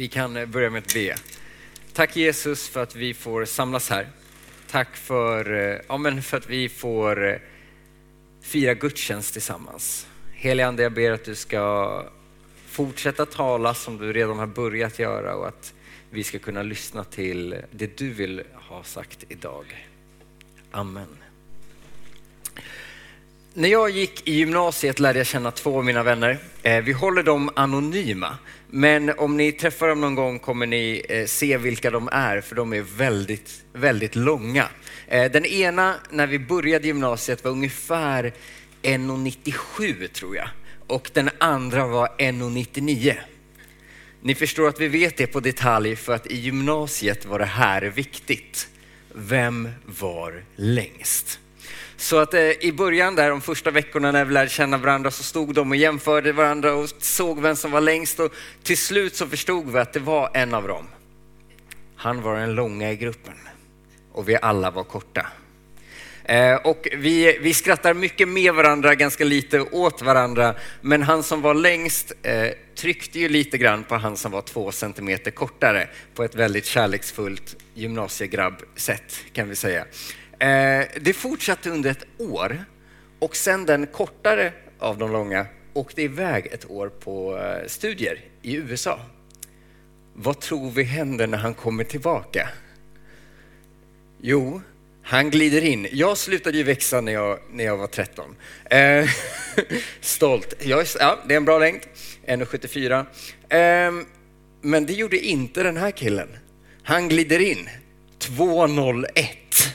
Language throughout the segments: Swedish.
Vi kan eh, börja med att be. Tack Jesus för att vi får samlas här. Tack för, eh, ja, men för att vi får eh, fira gudstjänst tillsammans. Helige Ande, jag ber att du ska fortsätta tala som du redan har börjat göra och att vi ska kunna lyssna till det du vill ha sagt idag. Amen. När jag gick i gymnasiet lärde jag känna två av mina vänner. Eh, vi håller dem anonyma, men om ni träffar dem någon gång kommer ni eh, se vilka de är, för de är väldigt, väldigt långa. Eh, den ena, när vi började gymnasiet, var ungefär 1,97 tror jag. Och den andra var 1,99. Ni förstår att vi vet det på detalj för att i gymnasiet var det här viktigt. Vem var längst? Så att eh, i början där, de första veckorna när vi lärde känna varandra så stod de och jämförde varandra och såg vem som var längst och till slut så förstod vi att det var en av dem. Han var den långa i gruppen och vi alla var korta. Eh, och vi, vi skrattar mycket med varandra, ganska lite åt varandra, men han som var längst eh, tryckte ju lite grann på han som var två centimeter kortare på ett väldigt kärleksfullt gymnasiegrabb-sätt kan vi säga. Eh, det fortsatte under ett år och sen den kortare av de långa åkte iväg ett år på eh, studier i USA. Vad tror vi händer när han kommer tillbaka? Jo, han glider in. Jag slutade ju växa när jag, när jag var 13. Eh, stolt. Jag, ja, det är en bra längd, 1,74. Eh, men det gjorde inte den här killen. Han glider in, 2,01.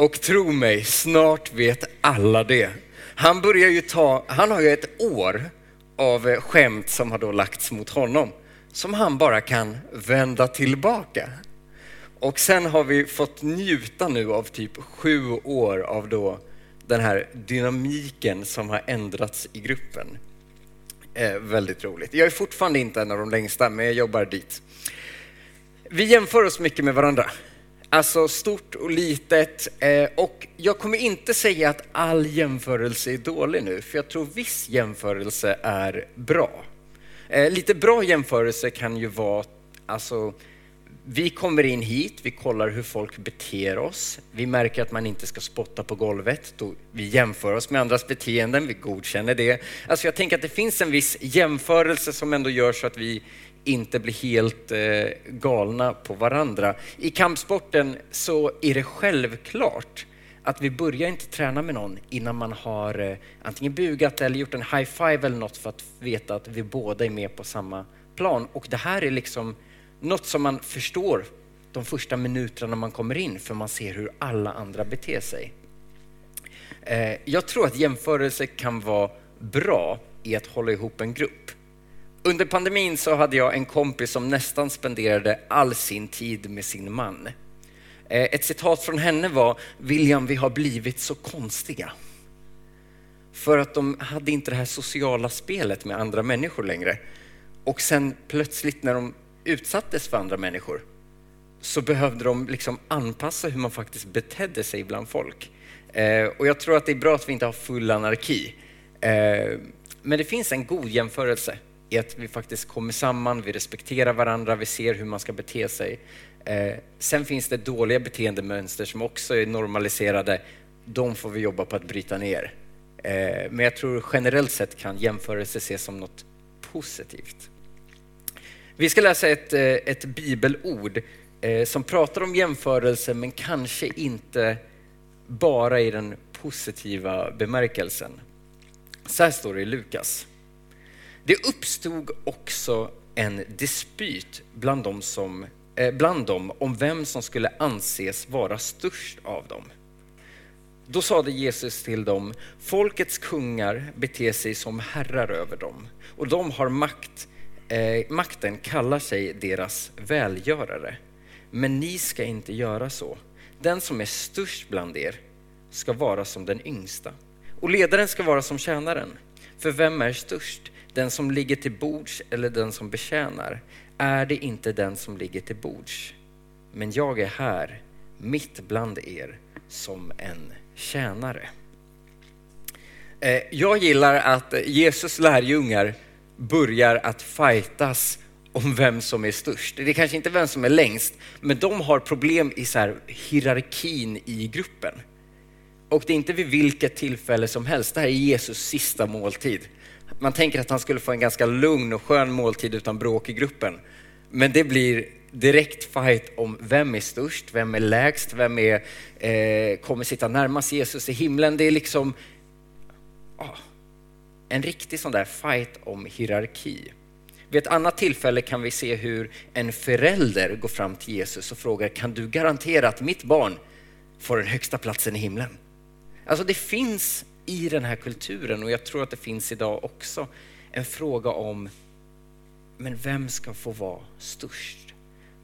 Och tro mig, snart vet alla det. Han börjar ju ta, han har ju ett år av eh, skämt som har då lagts mot honom, som han bara kan vända tillbaka. Och sen har vi fått njuta nu av typ sju år av då den här dynamiken som har ändrats i gruppen. Eh, väldigt roligt. Jag är fortfarande inte en av de längsta, men jag jobbar dit. Vi jämför oss mycket med varandra. Alltså stort och litet. Eh, och jag kommer inte säga att all jämförelse är dålig nu, för jag tror viss jämförelse är bra. Eh, lite bra jämförelse kan ju vara, alltså, vi kommer in hit, vi kollar hur folk beter oss. Vi märker att man inte ska spotta på golvet. Då vi jämför oss med andras beteenden, vi godkänner det. Alltså jag tänker att det finns en viss jämförelse som ändå gör så att vi inte blir helt eh, galna på varandra. I kampsporten så är det självklart att vi börjar inte träna med någon innan man har eh, antingen bugat eller gjort en high five eller något för att veta att vi båda är med på samma plan. Och det här är liksom något som man förstår de första minuterna man kommer in för man ser hur alla andra beter sig. Eh, jag tror att jämförelse kan vara bra i att hålla ihop en grupp. Under pandemin så hade jag en kompis som nästan spenderade all sin tid med sin man. Eh, ett citat från henne var William, vi har blivit så konstiga. För att de hade inte det här sociala spelet med andra människor längre. Och sen plötsligt när de utsattes för andra människor så behövde de liksom anpassa hur man faktiskt betedde sig bland folk. Eh, och jag tror att det är bra att vi inte har full anarki. Eh, men det finns en god jämförelse i att vi faktiskt kommer samman, vi respekterar varandra, vi ser hur man ska bete sig. Eh, sen finns det dåliga beteendemönster som också är normaliserade. De får vi jobba på att bryta ner. Eh, men jag tror generellt sett kan jämförelse ses som något positivt. Vi ska läsa ett, eh, ett bibelord eh, som pratar om jämförelse men kanske inte bara i den positiva bemärkelsen. Så här står det i Lukas. Det uppstod också en dispyt bland dem, som, eh, bland dem om vem som skulle anses vara störst av dem. Då sade Jesus till dem, folkets kungar beter sig som herrar över dem och de har makt eh, makten kallar sig deras välgörare. Men ni ska inte göra så. Den som är störst bland er ska vara som den yngsta och ledaren ska vara som tjänaren. För vem är störst? Den som ligger till bords eller den som betjänar? Är det inte den som ligger till bords? Men jag är här, mitt bland er, som en tjänare. Eh, jag gillar att Jesus lärjungar börjar att fightas om vem som är störst. Det är kanske inte vem som är längst, men de har problem i så här, hierarkin i gruppen. Och det är inte vid vilket tillfälle som helst. Det här är Jesus sista måltid. Man tänker att han skulle få en ganska lugn och skön måltid utan bråk i gruppen. Men det blir direkt fight om vem är störst, vem är lägst, vem är, eh, kommer sitta närmast Jesus i himlen. Det är liksom ah, en riktig sån där fight om hierarki. Vid ett annat tillfälle kan vi se hur en förälder går fram till Jesus och frågar, kan du garantera att mitt barn får den högsta platsen i himlen? Alltså det finns i den här kulturen och jag tror att det finns idag också en fråga om, men vem ska få vara störst?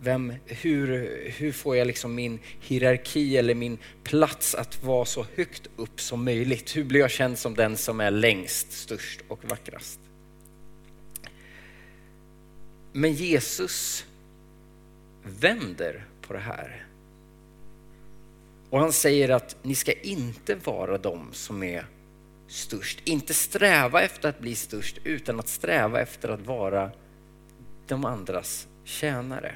Vem, hur, hur får jag liksom min hierarki eller min plats att vara så högt upp som möjligt? Hur blir jag känd som den som är längst, störst och vackrast? Men Jesus vänder på det här. Och han säger att ni ska inte vara de som är störst. Inte sträva efter att bli störst utan att sträva efter att vara de andras tjänare.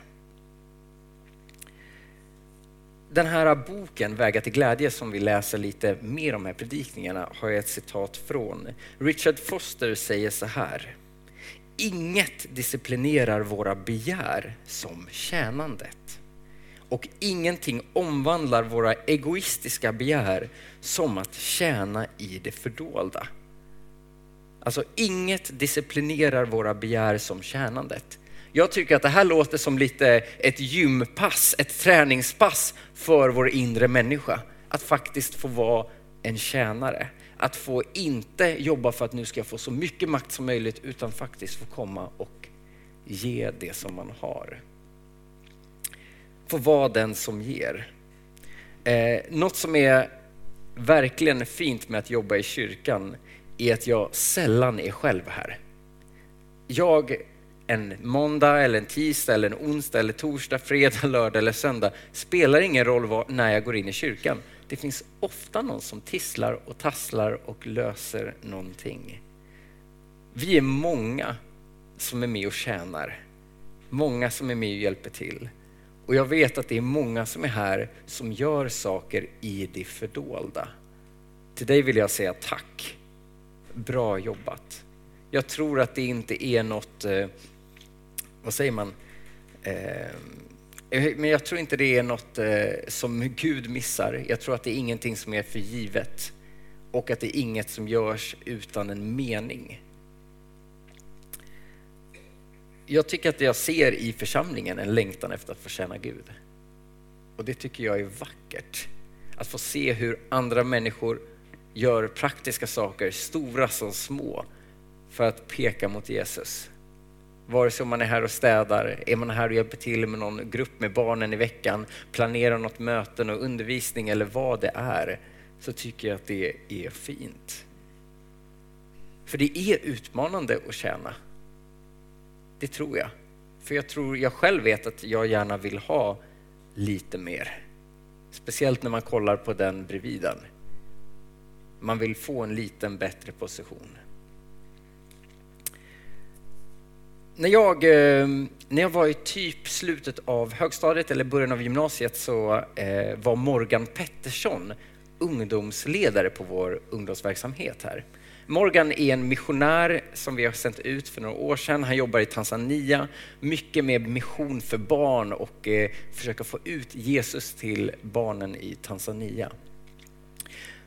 Den här boken, Väga till glädje, som vi läser lite mer om här predikningarna, har jag ett citat från. Richard Foster säger så här. Inget disciplinerar våra begär som tjänandet. Och ingenting omvandlar våra egoistiska begär som att tjäna i det fördolda. Alltså inget disciplinerar våra begär som tjänandet. Jag tycker att det här låter som lite ett gympass, ett träningspass för vår inre människa. Att faktiskt få vara en tjänare. Att få inte jobba för att nu ska jag få så mycket makt som möjligt utan faktiskt få komma och ge det som man har. Få vara den som ger. Eh, något som är verkligen fint med att jobba i kyrkan är att jag sällan är själv här. Jag en måndag, eller en tisdag, eller en onsdag, eller torsdag, fredag, lördag eller söndag spelar ingen roll var, när jag går in i kyrkan. Det finns ofta någon som tisslar och tasslar och löser någonting. Vi är många som är med och tjänar. Många som är med och hjälper till. Och jag vet att det är många som är här som gör saker i det fördolda. Till dig vill jag säga tack. Bra jobbat. Jag tror att det inte är något, eh, vad säger man, eh, men jag tror inte det är något eh, som Gud missar. Jag tror att det är ingenting som är för givet och att det är inget som görs utan en mening. Jag tycker att jag ser i församlingen en längtan efter att få tjäna Gud. Och det tycker jag är vackert. Att få se hur andra människor gör praktiska saker, stora som små, för att peka mot Jesus. Vare sig man är här och städar, är man här och hjälper till med någon grupp med barnen i veckan, planerar något möten och undervisning eller vad det är, så tycker jag att det är fint. För det är utmanande att tjäna. Det tror jag. För jag tror, jag själv vet att jag gärna vill ha lite mer. Speciellt när man kollar på den bredvid Man vill få en liten bättre position. När jag, ehm, när jag var i typ slutet av högstadiet eller början av gymnasiet så eh, var Morgan Pettersson ungdomsledare på vår ungdomsverksamhet här. Morgan är en missionär som vi har sänt ut för några år sedan. Han jobbar i Tanzania, mycket med mission för barn och eh, försöka få ut Jesus till barnen i Tanzania.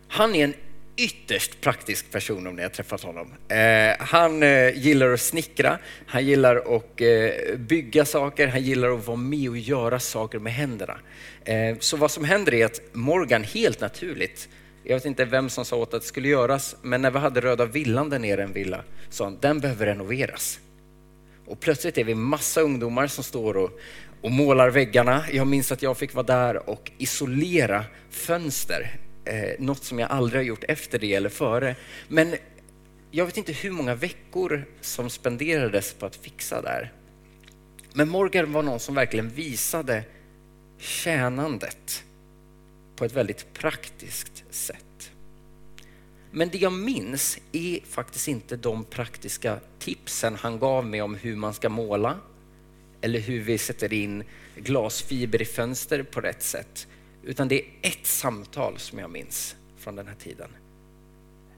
Han är en ytterst praktisk person om ni har träffat honom. Eh, han eh, gillar att snickra, han gillar att eh, bygga saker, han gillar att vara med och göra saker med händerna. Eh, så vad som händer är att Morgan helt naturligt, jag vet inte vem som sa åt att det skulle göras, men när vi hade Röda villan där nere, en villa, sa han den behöver renoveras. Och plötsligt är vi massa ungdomar som står och, och målar väggarna. Jag minns att jag fick vara där och isolera fönster eh, något som jag aldrig har gjort efter det eller före. Men jag vet inte hur många veckor som spenderades på att fixa där. Men Morgan var någon som verkligen visade tjänandet på ett väldigt praktiskt sätt. Men det jag minns är faktiskt inte de praktiska tipsen han gav mig om hur man ska måla, eller hur vi sätter in glasfiber i fönster på rätt sätt. Utan det är ett samtal som jag minns från den här tiden.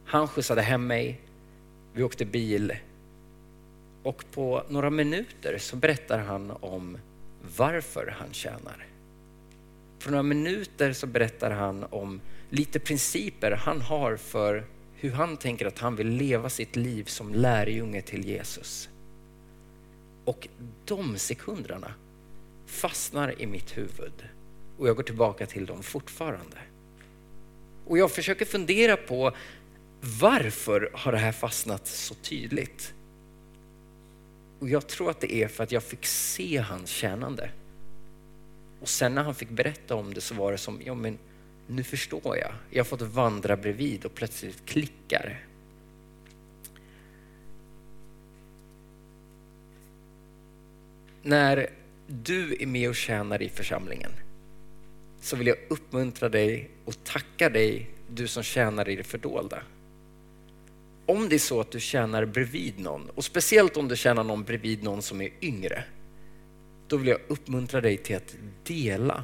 Han skjutsade hem mig, vi åkte bil och på några minuter så berättar han om varför han tjänar. På några minuter så berättar han om lite principer han har för hur han tänker att han vill leva sitt liv som lärjunge till Jesus. Och de sekunderna fastnar i mitt huvud och jag går tillbaka till dem fortfarande. Och jag försöker fundera på varför har det här fastnat så tydligt? Och jag tror att det är för att jag fick se hans tjänande. Och sen när han fick berätta om det så var det som, ja men nu förstår jag. Jag har fått vandra bredvid och plötsligt klickar. När du är med och tjänar i församlingen så vill jag uppmuntra dig och tacka dig, du som tjänar i det fördolda. Om det är så att du tjänar bredvid någon, och speciellt om du tjänar någon bredvid någon som är yngre, då vill jag uppmuntra dig till att dela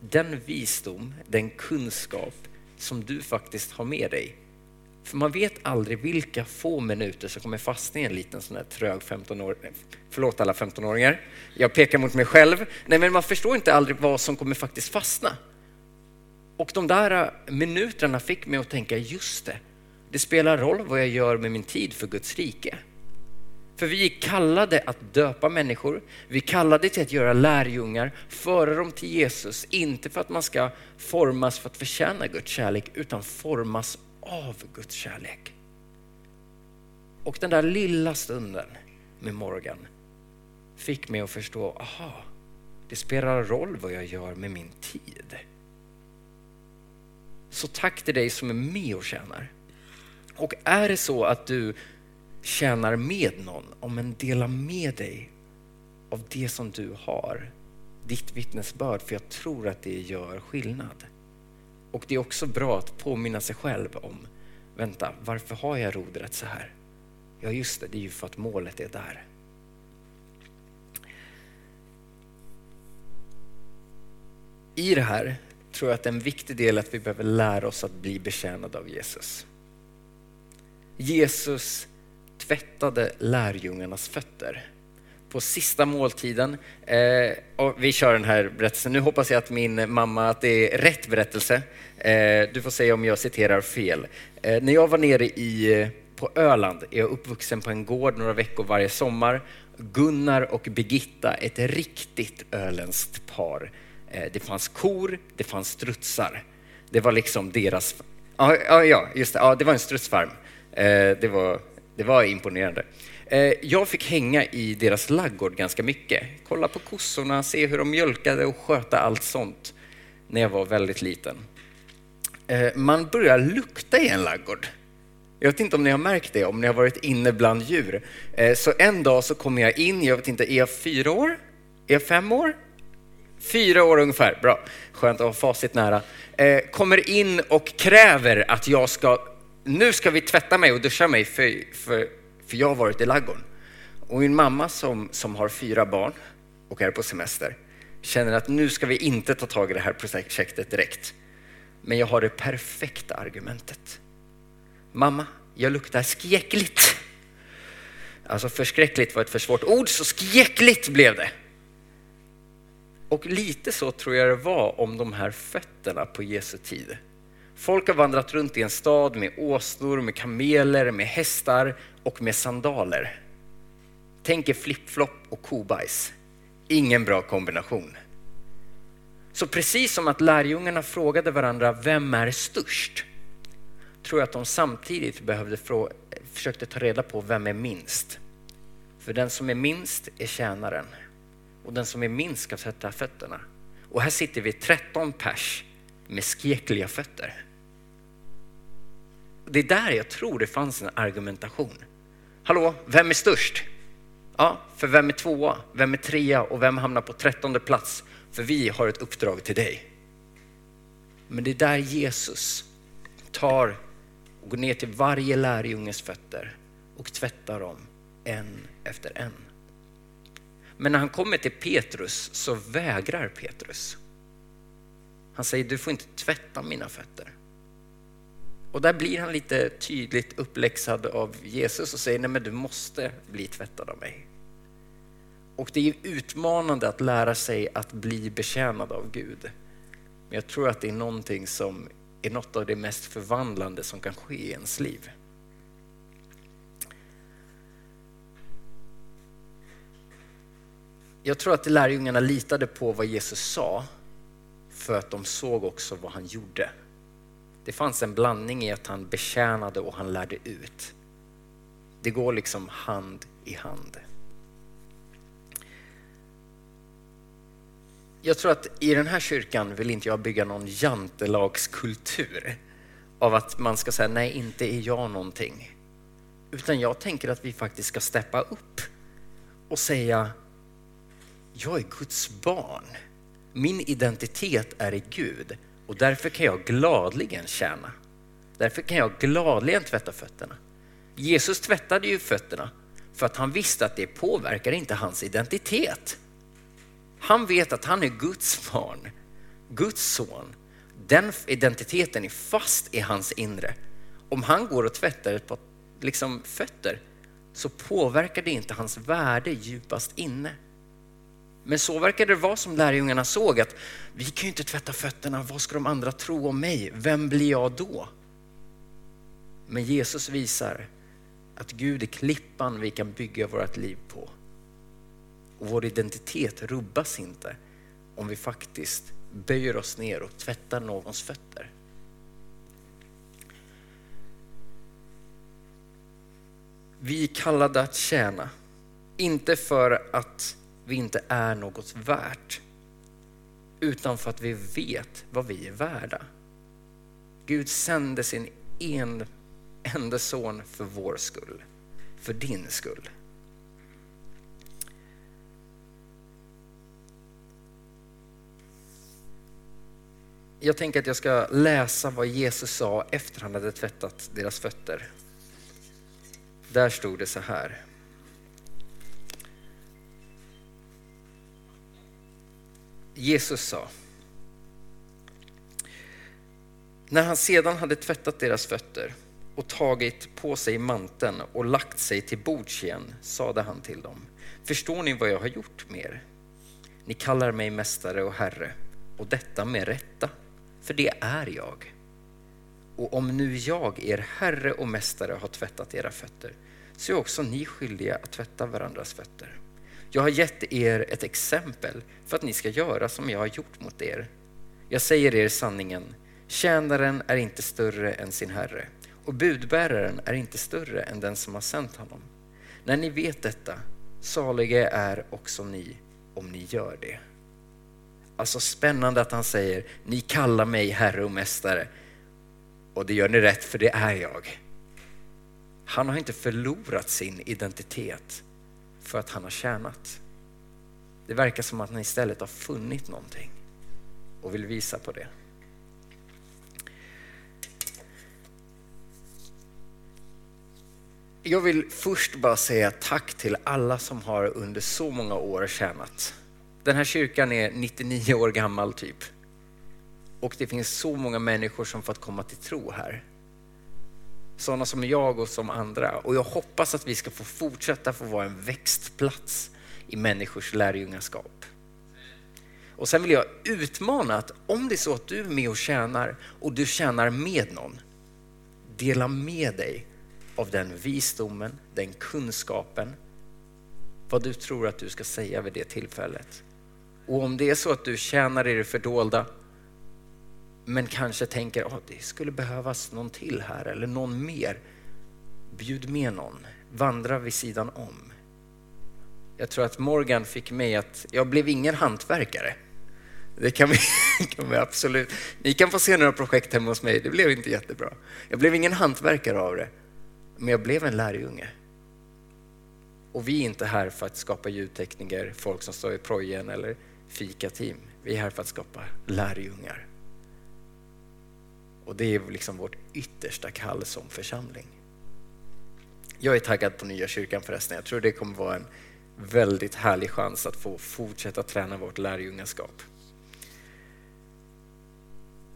den visdom, den kunskap som du faktiskt har med dig. För man vet aldrig vilka få minuter som kommer fastna i en liten sån här trög 15-åring. Förlåt alla 15-åringar, jag pekar mot mig själv. Nej, men man förstår inte aldrig vad som kommer faktiskt fastna. Och de där äh, minuterna fick mig att tänka, just det, det spelar roll vad jag gör med min tid för Guds rike. För vi är kallade att döpa människor, vi är kallade till att göra lärjungar, föra dem till Jesus, inte för att man ska formas för att förtjäna Guds kärlek, utan formas av Guds kärlek. Och den där lilla stunden med Morgan fick mig att förstå, aha, det spelar roll vad jag gör med min tid. Så tack till dig som är med och tjänar. Och är det så att du tjänar med någon, om en delar med dig av det som du har, ditt vittnesbörd, för jag tror att det gör skillnad. Och det är också bra att påminna sig själv om, vänta, varför har jag rodret så här? Ja, just det, det är ju för att målet är där. I det här tror jag att en viktig del är att vi behöver lära oss att bli betjänade av Jesus. Jesus tvättade lärjungarnas fötter på sista måltiden. Eh, och vi kör den här berättelsen. Nu hoppas jag att min mamma, att det är rätt berättelse. Eh, du får säga om jag citerar fel. Eh, när jag var nere i, på Öland, är jag uppvuxen på en gård några veckor varje sommar. Gunnar och Birgitta, ett riktigt öländskt par. Eh, det fanns kor, det fanns strutsar. Det var liksom deras... Ja, ja just det. Ah, det var en strutsfarm. Eh, det var det var imponerande. Eh, jag fick hänga i deras laggård ganska mycket. Kolla på kossorna, se hur de mjölkade och sköta allt sånt när jag var väldigt liten. Eh, man börjar lukta i en laggård. Jag vet inte om ni har märkt det, om ni har varit inne bland djur. Eh, så en dag så kommer jag in, jag vet inte, är jag fyra år? Är jag fem år? Fyra år ungefär, bra. Skönt att ha facit nära. Kommer in och kräver att jag ska nu ska vi tvätta mig och duscha mig för, för, för jag har varit i laggorn. Och min mamma som, som har fyra barn och är på semester känner att nu ska vi inte ta tag i det här projektet direkt. Men jag har det perfekta argumentet. Mamma, jag luktar skräckligt. Alltså förskräckligt var ett för svårt ord, så skräckligt blev det. Och lite så tror jag det var om de här fötterna på Jesu tid. Folk har vandrat runt i en stad med åsnor, med kameler, med hästar och med sandaler. Tänk er flipflop och kobajs. Ingen bra kombination. Så precis som att lärjungarna frågade varandra, vem är störst? Tror jag att de samtidigt behövde försökte ta reda på vem är minst. För den som är minst är tjänaren och den som är minst ska sätta fötterna. Och här sitter vi 13 pers med skekliga fötter. Det är där jag tror det fanns en argumentation. Hallå, vem är störst? Ja, för vem är tvåa? Vem är trea och vem hamnar på trettonde plats? För vi har ett uppdrag till dig. Men det är där Jesus tar och går ner till varje lärjunges fötter och tvättar dem en efter en. Men när han kommer till Petrus så vägrar Petrus. Han säger, du får inte tvätta mina fötter. Och där blir han lite tydligt uppläxad av Jesus och säger, nej men du måste bli tvättad av mig. Och det är utmanande att lära sig att bli betjänad av Gud. Men jag tror att det är någonting som är något av det mest förvandlande som kan ske i ens liv. Jag tror att lärjungarna litade på vad Jesus sa för att de såg också vad han gjorde. Det fanns en blandning i att han betjänade och han lärde ut. Det går liksom hand i hand. Jag tror att i den här kyrkan vill inte jag bygga någon jantelagskultur av att man ska säga nej, inte är jag någonting. Utan jag tänker att vi faktiskt ska steppa upp och säga jag är Guds barn. Min identitet är i Gud och därför kan jag gladligen tjäna. Därför kan jag gladligen tvätta fötterna. Jesus tvättade ju fötterna för att han visste att det påverkar inte hans identitet. Han vet att han är Guds barn, Guds son. Den identiteten är fast i hans inre. Om han går och tvättar ett par liksom, fötter så påverkar det inte hans värde djupast inne. Men så verkar det vara som lärjungarna såg att vi kan ju inte tvätta fötterna, vad ska de andra tro om mig? Vem blir jag då? Men Jesus visar att Gud är klippan vi kan bygga vårt liv på. Och vår identitet rubbas inte om vi faktiskt böjer oss ner och tvättar någons fötter. Vi är kallade att tjäna, inte för att vi inte är något värt, utan för att vi vet vad vi är värda. Gud sände sin en, enda son för vår skull, för din skull. Jag tänker att jag ska läsa vad Jesus sa efter han hade tvättat deras fötter. Där stod det så här. Jesus sa, när han sedan hade tvättat deras fötter och tagit på sig manteln och lagt sig till bords igen sade han till dem, förstår ni vad jag har gjort med er? Ni kallar mig mästare och herre och detta med rätta för det är jag. Och om nu jag, er herre och mästare, har tvättat era fötter, så är också ni skyldiga att tvätta varandras fötter. Jag har gett er ett exempel för att ni ska göra som jag har gjort mot er. Jag säger er sanningen, tjänaren är inte större än sin herre och budbäraren är inte större än den som har sänt honom. När ni vet detta, saliga är också ni om ni gör det. Alltså spännande att han säger, ni kallar mig herre och mästare. Och det gör ni rätt, för det är jag. Han har inte förlorat sin identitet för att han har tjänat. Det verkar som att han istället har funnit någonting och vill visa på det. Jag vill först bara säga tack till alla som har under så många år tjänat. Den här kyrkan är 99 år gammal typ. Och det finns så många människor som fått komma till tro här. Sådana som jag och som andra. Och jag hoppas att vi ska få fortsätta få vara en växtplats i människors lärjungaskap. Och sen vill jag utmana att om det är så att du är med och tjänar och du tjänar med någon, dela med dig av den visdomen, den kunskapen, vad du tror att du ska säga vid det tillfället. Och om det är så att du tjänar i det fördolda, men kanske tänker att oh, det skulle behövas någon till här eller någon mer. Bjud med någon, vandra vid sidan om. Jag tror att Morgan fick mig att, jag blev ingen hantverkare. Det kan vi, kan vi absolut. Ni kan få se några projekt hemma hos mig, det blev inte jättebra. Jag blev ingen hantverkare av det, men jag blev en lärjunge. Och vi är inte här för att skapa ljudtekniker, folk som står i projen eller fikateam. Vi är här för att skapa lärjungar. Och det är liksom vårt yttersta kall som församling. Jag är taggad på nya kyrkan förresten. Jag tror det kommer vara en väldigt härlig chans att få fortsätta träna vårt lärjungaskap.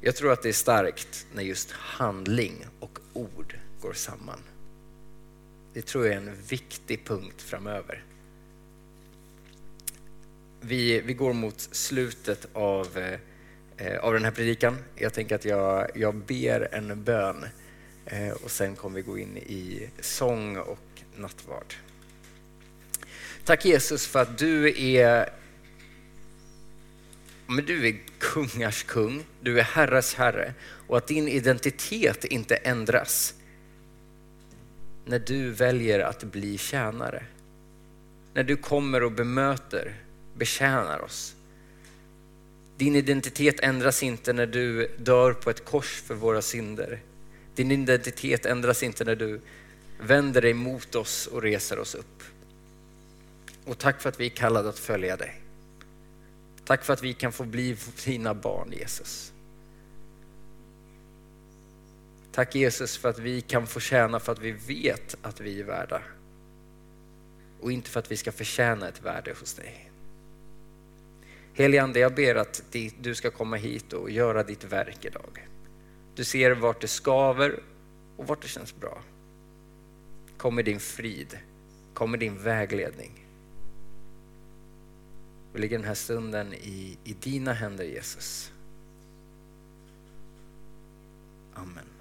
Jag tror att det är starkt när just handling och ord går samman. Det tror jag är en viktig punkt framöver. Vi, vi går mot slutet av, eh, Eh, av den här predikan. Jag tänker att jag, jag ber en bön eh, och sen kommer vi gå in i sång och nattvard. Tack Jesus för att du är men du är kungars kung, du är herres herre och att din identitet inte ändras när du väljer att bli tjänare. När du kommer och bemöter, betjänar oss. Din identitet ändras inte när du dör på ett kors för våra synder. Din identitet ändras inte när du vänder dig mot oss och reser oss upp. Och tack för att vi är kallade att följa dig. Tack för att vi kan få bli dina barn Jesus. Tack Jesus för att vi kan få tjäna för att vi vet att vi är värda. Och inte för att vi ska förtjäna ett värde hos dig. Helige jag ber att du ska komma hit och göra ditt verk idag. Du ser vart det skaver och vart det känns bra. Kom med din frid, kom med din vägledning. Vi lägger den här stunden i, i dina händer Jesus. Amen.